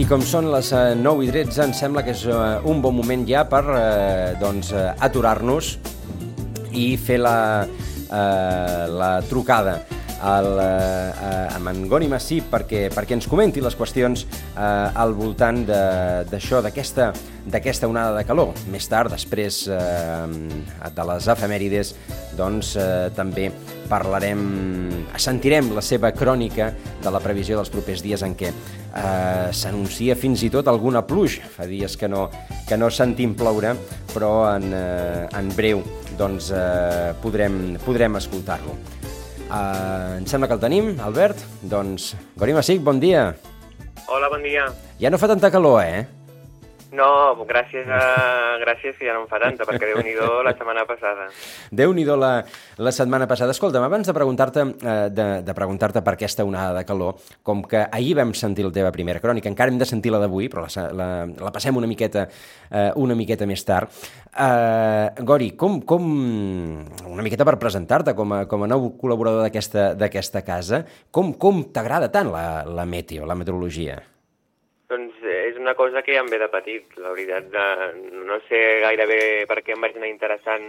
I com són les eh, 9 i 13, em sembla que és eh, un bon moment ja per eh, doncs, eh, aturar-nos i fer la, eh, la trucada al, eh, amb en Goni Massip perquè, perquè ens comenti les qüestions eh, al voltant d'això, d'aquesta d'aquesta onada de calor. Més tard, després eh, de les efemèrides, doncs eh, també parlarem, sentirem la seva crònica de la previsió dels propers dies en què eh, s'anuncia fins i tot alguna pluja. Fa dies que no, que no sentim ploure, però en, eh, en breu doncs, eh, podrem, podrem escoltar-lo. Uh, em sembla que el tenim, Albert. Doncs, Gori Massic, bon dia. Hola, bon dia. Ja no fa tanta calor, eh? No, gràcies a... gràcies que ja no em fa tanta, perquè déu nhi la setmana passada. Déu-n'hi-do la, la setmana passada. Escolta'm, abans de preguntar-te eh, de, de preguntar-te per aquesta onada de calor, com que ahir vam sentir la teva primera crònica, encara hem de sentir la d'avui, però la, la, la passem una miqueta, eh, una miqueta més tard. Eh, Gori, com, com, una miqueta per presentar-te com a, com a nou col·laborador d'aquesta casa, com, com t'agrada tant la, la meteo, la meteorologia? Doncs una cosa que ja em ve de petit, la veritat. De... No sé gairebé per què em vaig anar interessant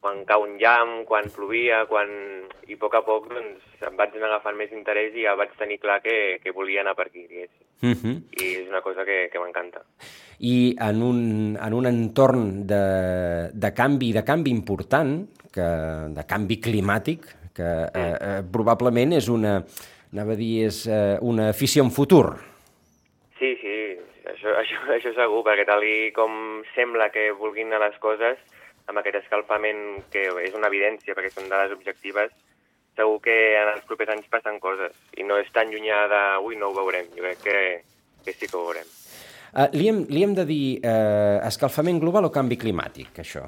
quan cau un llamp, quan plovia, quan... i a poc a poc doncs, em vaig anar agafant més interès i ja vaig tenir clar que, que volia anar per aquí, diguéssim. Uh -huh. I és una cosa que, que m'encanta. i en un, en un entorn de, de canvi de canvi important, que, de canvi climàtic, que eh, eh, probablement és una, anava a dir, és eh, una afició en futur. Això, això, això segur, perquè tal i com sembla que vulguin anar les coses, amb aquest escalfament, que és una evidència perquè són dades objectives, segur que en els propers anys passen coses. I no és tan llunyà de, ui, no ho veurem. Jo crec que, que sí que ho veurem. Eh, li, hem, li hem de dir eh, escalfament global o canvi climàtic, això?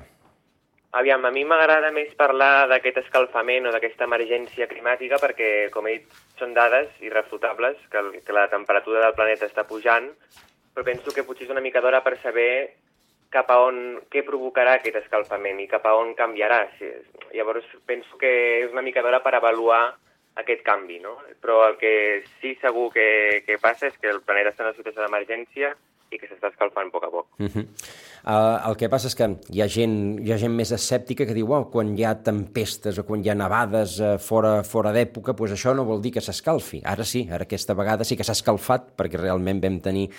Aviam, a mi m'agrada més parlar d'aquest escalfament o d'aquesta emergència climàtica perquè, com he dit, són dades irrefutables, que, que la temperatura del planeta està pujant, però penso que potser és una mica d'hora per saber cap a on, què provocarà aquest escalfament i cap a on canviarà. Llavors penso que és una mica d'hora per avaluar aquest canvi, no? Però el que sí segur que, que passa és que el planeta està en una situació d'emergència i que s'està escalfant a poc a poc. Uh -huh. uh, el que passa és que hi ha gent, hi ha gent més escèptica que diu oh, quan hi ha tempestes o quan hi ha nevades uh, fora, fora d'època, doncs això no vol dir que s'escalfi. Ara sí, ara aquesta vegada sí que s'ha escalfat perquè realment vam tenir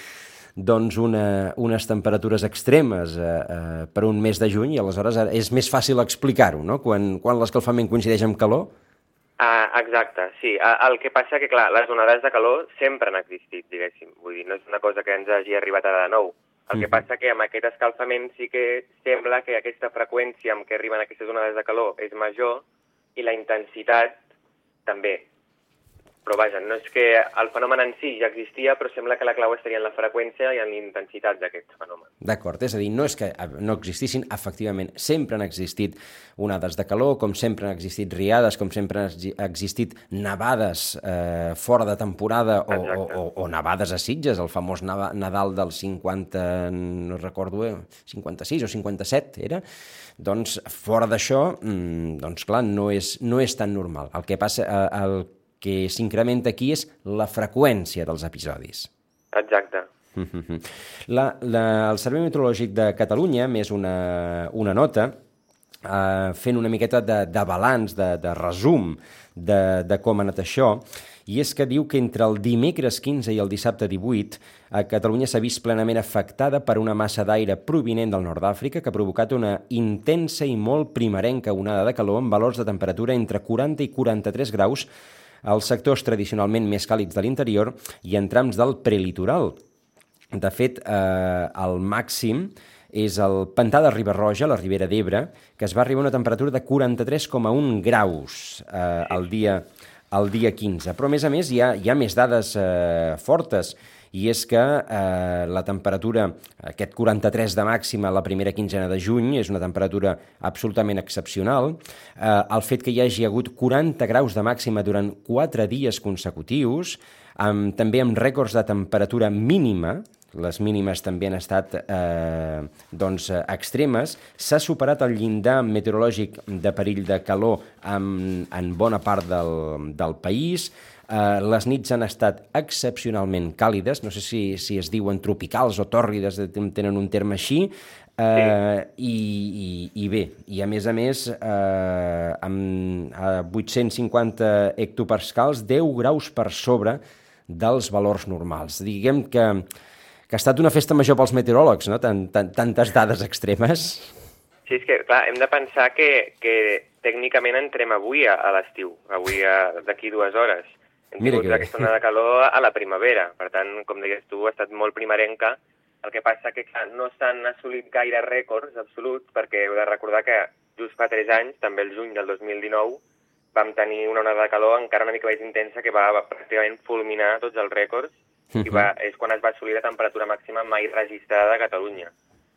doncs una, unes temperatures extremes eh, eh, per un mes de juny i aleshores és més fàcil explicar-ho, no? Quan, quan l'escalfament coincideix amb calor. Ah, exacte, sí. El que passa que, clar, les onades de calor sempre han existit, diguéssim. Vull dir, no és una cosa que ens hagi arribat ara de nou. El que Mhm. passa que amb aquest escalfament sí que sembla que aquesta freqüència amb què arriben aquestes onades de calor és major i la intensitat també. Però vaja, no és que el fenomen en si ja existia, però sembla que la clau estaria en la freqüència i en la intensitat d'aquest fenomen. D'acord, és a dir, no és que eh, no existissin, efectivament, sempre han existit onades de calor, com sempre han existit riades, com sempre han exi- existit nevades eh, fora de temporada o, o, o, o nevades a Sitges, el famós Nadal del 50, no recordo, eh, 56 o 57 era, doncs fora d'això, mm, doncs clar, no és, no és tan normal. El que passa, eh, el que s'incrementa aquí és la freqüència dels episodis. Exacte. La, la, el Servei Meteorològic de Catalunya, més una, una nota, eh, fent una miqueta de, de balanç, de, de resum de, de com ha anat això, i és que diu que entre el dimecres 15 i el dissabte 18 a Catalunya s'ha vist plenament afectada per una massa d'aire provinent del nord d'Àfrica que ha provocat una intensa i molt primerenca onada de calor amb valors de temperatura entre 40 i 43 graus als sectors tradicionalment més càlids de l'interior i en trams del prelitoral. De fet, eh, el màxim és el pantà de Ribarroja, la Ribera d'Ebre, que es va arribar a una temperatura de 43,1 graus eh, el, dia, el dia 15. Però, a més a més, hi ha, hi ha més dades eh, fortes, i és que eh, la temperatura, aquest 43 de màxima la primera quinzena de juny, és una temperatura absolutament excepcional. Eh, el fet que hi hagi hagut 40 graus de màxima durant 4 dies consecutius, amb, també amb rècords de temperatura mínima, les mínimes també han estat eh, doncs, eh, extremes. S'ha superat el llindar meteorològic de perill de calor en, en bona part del, del país. Uh, les nits han estat excepcionalment càlides, no sé si, si es diuen tropicals o tòrrides, tenen un terme així, sí. i, i, I bé, i a més a més, uh, amb uh, 850 hectopascals, 10 graus per sobre dels valors normals. Diguem que, que ha estat una festa major pels meteoròlegs, no? Tant, tant, tantes dades extremes. Sí, és que, clar, hem de pensar que, que tècnicament entrem avui a, a l'estiu, avui d'aquí dues hores. Hem Mira tingut que... aquesta onada de calor a la primavera, per tant, com deies tu, ha estat molt primerenca, el que passa que clar, no s'han assolit gaire rècords absoluts, perquè heu de recordar que just fa 3 anys, també el juny del 2019, vam tenir una onada de calor encara una mica més intensa que va, va pràcticament fulminar tots els rècords. I va, és quan es va assolir la temperatura màxima mai registrada a Catalunya.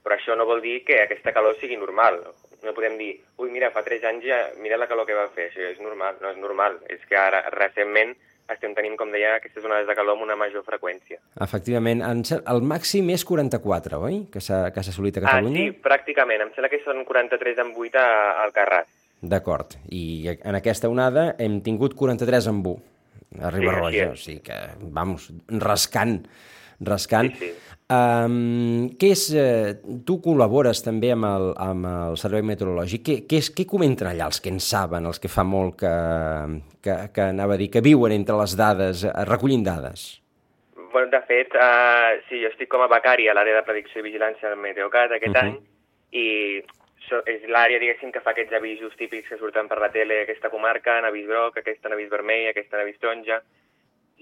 Però això no vol dir que aquesta calor sigui normal. No podem dir, ui, mira, fa 3 anys ja, mira la calor que va fer, això és normal. No és normal, és que ara, recentment, estem tenint, com deia, aquestes onades de calor amb una major freqüència. Efectivament. El màxim és 44, oi? Que s'ha assolit a Catalunya? Ah, sí, pràcticament. Em sembla que són 43 en 8 al Carràs. D'acord. I en aquesta onada hem tingut 43 en 1 a Ribarroja. Sí, o sigui que, vamos, rascant rascant. Sí, sí. Um, què és, uh, tu col·labores també amb el, amb el Servei Meteorològic. Què, què, és, què comenten allà els que en saben, els que fa molt que, que, que anava a dir, que viuen entre les dades, uh, recollint dades? Bueno, de fet, uh, sí, jo estic com a becari a l'àrea de predicció i vigilància del Meteocat aquest uh -huh. any i és l'àrea, diguéssim, que fa aquests avisos típics que surten per la tele, aquesta comarca, en avís groc, aquesta en avís vermell, aquesta en avís taronja,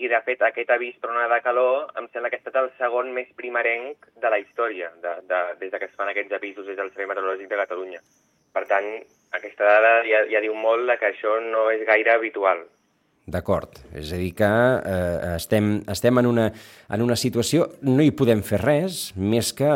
i de fet aquest avís per una de calor em sembla que ha estat el segon més primerenc de la història, de, de, des de que es fan aquests avisos des del Servei Meteorològic de Catalunya. Per tant, aquesta dada ja, ja diu molt que això no és gaire habitual. D'acord, és a dir que eh, estem, estem en, una, en una situació, no hi podem fer res, més que,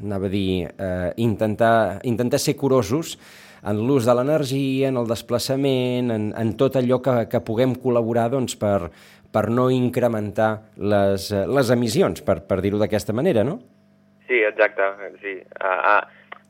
anava a dir, eh, intentar, intentar ser curosos en l'ús de l'energia, en el desplaçament, en, en tot allò que, que puguem col·laborar doncs, per, per no incrementar les, les emissions, per, per dir-ho d'aquesta manera, no? Sí, exacte, sí. Ha,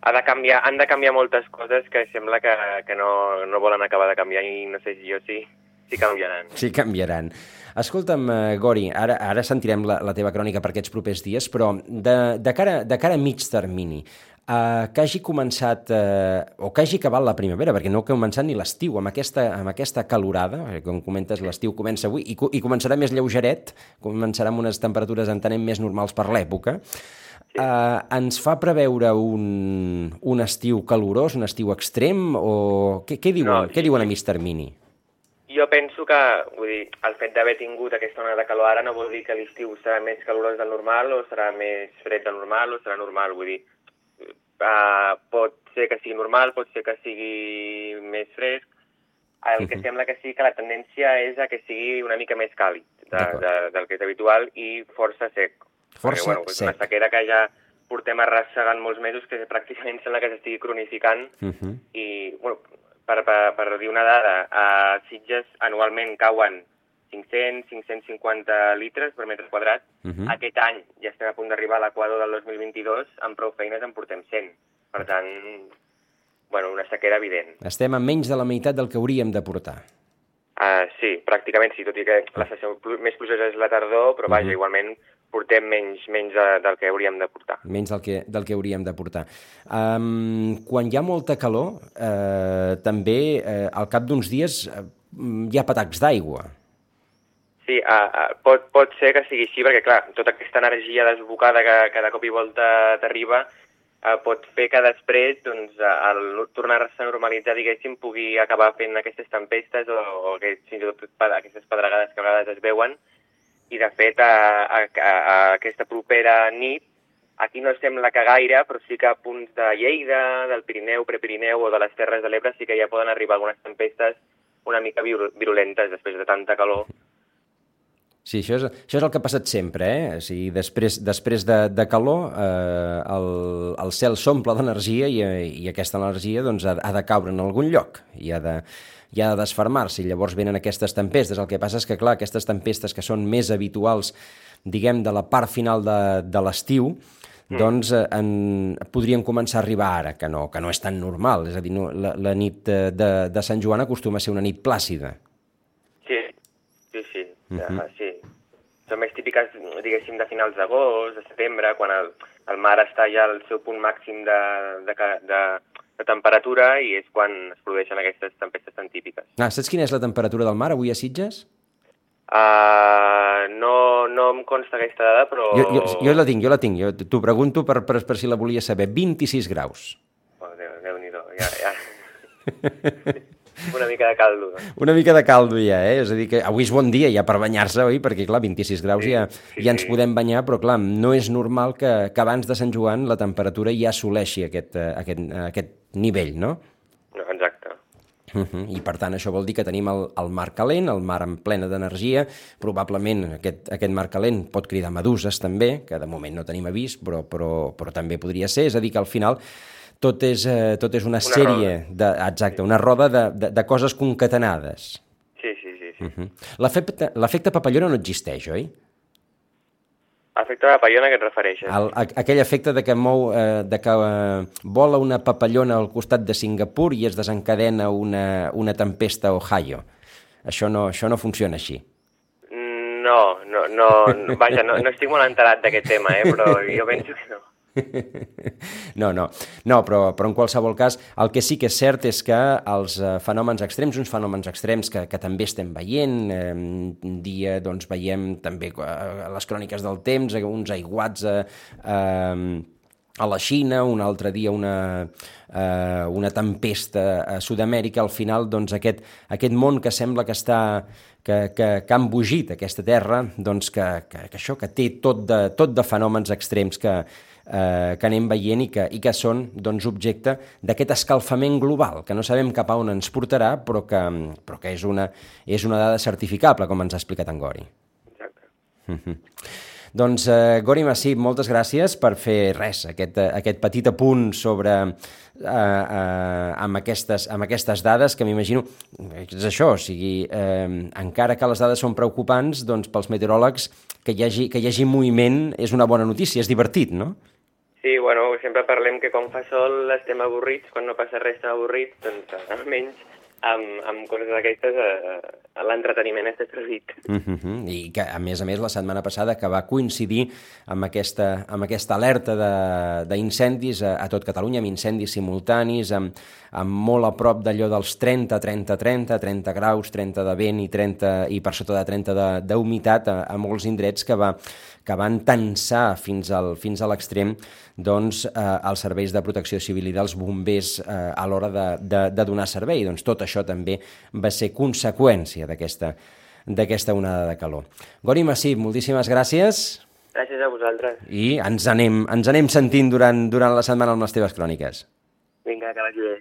ha de canviar, han de canviar moltes coses que sembla que, que no, no volen acabar de canviar i no sé si jo sí, sí canviaran. Sí canviaran. Escolta'm, uh, Gori, ara, ara sentirem la, la teva crònica per aquests propers dies, però de, de, cara, de cara a mig termini, uh, que hagi començat, uh, o que hagi acabat la primavera, perquè no ha començat ni l'estiu, amb, aquesta, amb aquesta calorada, com comentes, l'estiu comença avui, i, i començarà més lleugeret, començarà amb unes temperatures, entenem, més normals per l'època, Uh, ens fa preveure un, un estiu calorós, un estiu extrem, o què, què diuen, no, què diuen a mig termini? Jo penso que, vull dir, el fet d'haver tingut aquesta onada de calor ara no vol dir que l'estiu serà més calorós del normal o serà més fred del normal o serà normal, vull dir, uh, pot ser que sigui normal, pot ser que sigui més fresc. El que uh -huh. sembla que sí que la tendència és a que sigui una mica més càlid de, de, del que és habitual i força sec. Força Perquè, bueno, sec. Una sequera que ja portem arrossegant molts mesos que pràcticament sembla que s'estigui cronificant uh -huh. i, bueno, per, per, per dir una dada, a Sitges anualment cauen 500-550 litres per metre quadrat. Uh -huh. Aquest any ja estem a punt d'arribar a l'equador del 2022, amb prou feines en portem 100. Per tant, bueno, una sequera evident. Estem a menys de la meitat del que hauríem de portar. Uh, sí, pràcticament sí, tot i que la sessió més plujosa és la tardor, però vaja, uh -huh. igualment portem menys, menys de, del que hauríem de portar. Menys del que, del que hauríem de portar. Um, quan hi ha molta calor, uh, també uh, al cap d'uns dies uh, hi ha patacs d'aigua. Sí, uh, uh, pot, pot ser que sigui així, perquè, clar, tota aquesta energia desbocada que, que de cop i volta t'arriba uh, pot fer que després, doncs, al tornar-se a normalitzar, diguéssim, pugui acabar fent aquestes tempestes o, o aquest, fins i tot aquestes pedregades que a vegades es veuen. I, de fet, a, a, a, aquesta propera nit, aquí no sembla que gaire, però sí que a punts de Lleida, del Pirineu, Prepirineu o de les Terres de l'Ebre sí que ja poden arribar algunes tempestes una mica virulentes després de tanta calor Sí, això és, això és el que ha passat sempre, eh? O sigui, després, després de, de calor eh, el, el cel s'omple d'energia i, i aquesta energia doncs, ha, ha de caure en algun lloc i ha de, i ha de desfermar-se i llavors venen aquestes tempestes. El que passa és que, clar, aquestes tempestes que són més habituals, diguem, de la part final de, de l'estiu, mm. doncs eh, en, podrien començar a arribar ara, que no, que no és tan normal. És a dir, no, la, la nit de, de Sant Joan acostuma a ser una nit plàcida. Sí, sí, sí Uh -huh. uh, sí. Són més típiques, diguéssim, de finals d'agost, de setembre, quan el, el mar està ja al seu punt màxim de, de, de, de temperatura i és quan es produeixen aquestes tempestes tan típiques. Ah, saps quina és la temperatura del mar avui a Sitges? Uh, no, no em consta aquesta dada, però... Jo, jo, jo la tinc, jo la tinc. Jo t'ho pregunto per, per, per si la volia saber. 26 graus. Oh, Déu, Déu-n'hi-do, ja, ja. Una mica de caldo. No? Una mica de caldo ja, eh? És a dir, que avui és bon dia ja per banyar-se, oi? Perquè, clar, 26 graus Sí, ja, sí, ja ens sí. podem banyar, però, clar, no és normal que, que abans de Sant Joan la temperatura ja assoleixi aquest, eh, aquest, eh, aquest nivell, no? no exacte. Uh -huh. I per tant això vol dir que tenim el, el mar calent, el mar en plena d'energia, probablement aquest, aquest mar calent pot cridar meduses també, que de moment no tenim avís, però, però, però també podria ser, és a dir que al final tot és, eh, tot és una, Una sèrie, de, exacte, una roda de, de, de coses concatenades. Sí, sí, sí. sí. Uh -huh. L'efecte l'efecte papallona no existeix, oi? Efecte de papallona que et refereixes? El, a, aquell efecte de que mou, eh, de que eh, vola una papallona al costat de Singapur i es desencadena una, una tempesta a Ohio. Això no, això no funciona així. No, no, no, no vaja, no, no estic molt enterat d'aquest tema, eh, però jo penso que no. No, no, no però, però en qualsevol cas el que sí que és cert és que els eh, fenòmens extrems, uns fenòmens extrems que, que també estem veient, eh, dia doncs, veiem també eh, les cròniques del temps, eh, uns aiguats eh, eh, a la Xina, un altre dia una, eh, una tempesta a Sud-amèrica, al final doncs, aquest, aquest món que sembla que està que, que, que ha embogit aquesta terra, doncs que, que, que això, que té tot de, tot de fenòmens extrems que, eh, que anem veient i que, i que són doncs, objecte d'aquest escalfament global, que no sabem cap a on ens portarà, però que, però que és, una, és una dada certificable, com ens ha explicat en Gori. Exacte. Doncs, eh, Gori Massip, moltes gràcies per fer res, aquest, eh, aquest petit apunt sobre eh, eh, amb, aquestes, amb aquestes dades que m'imagino és això, o sigui, eh, encara que les dades són preocupants, doncs pels meteoròlegs que hi, hagi, que hi hagi moviment és una bona notícia, és divertit, no? Sí, bueno, sempre parlem que quan fa sol estem avorrits, quan no passa res estem avorrits, doncs almenys amb, amb coses d'aquestes eh, l'entreteniment està servit. Uh -huh. I que, a més a més, la setmana passada que va coincidir amb aquesta, amb aquesta alerta d'incendis a, a tot Catalunya, amb incendis simultanis, amb, amb molt a prop d'allò dels 30, 30, 30, 30 graus, 30 de vent i, 30, i per sota de 30 de- a, a molts indrets que, va, que van tensar fins, al, fins a l'extrem doncs, eh, els serveis de protecció civil i dels bombers eh, a l'hora de, de, de donar servei. Doncs tot això també va ser conseqüència d'aquesta d'aquesta onada de calor. Gori Massip, moltíssimes gràcies Gràcies a vosaltres. i ens anem, ens anem sentint durant, durant la setmana amb les teves cròniques. Vinga, que vagi bé.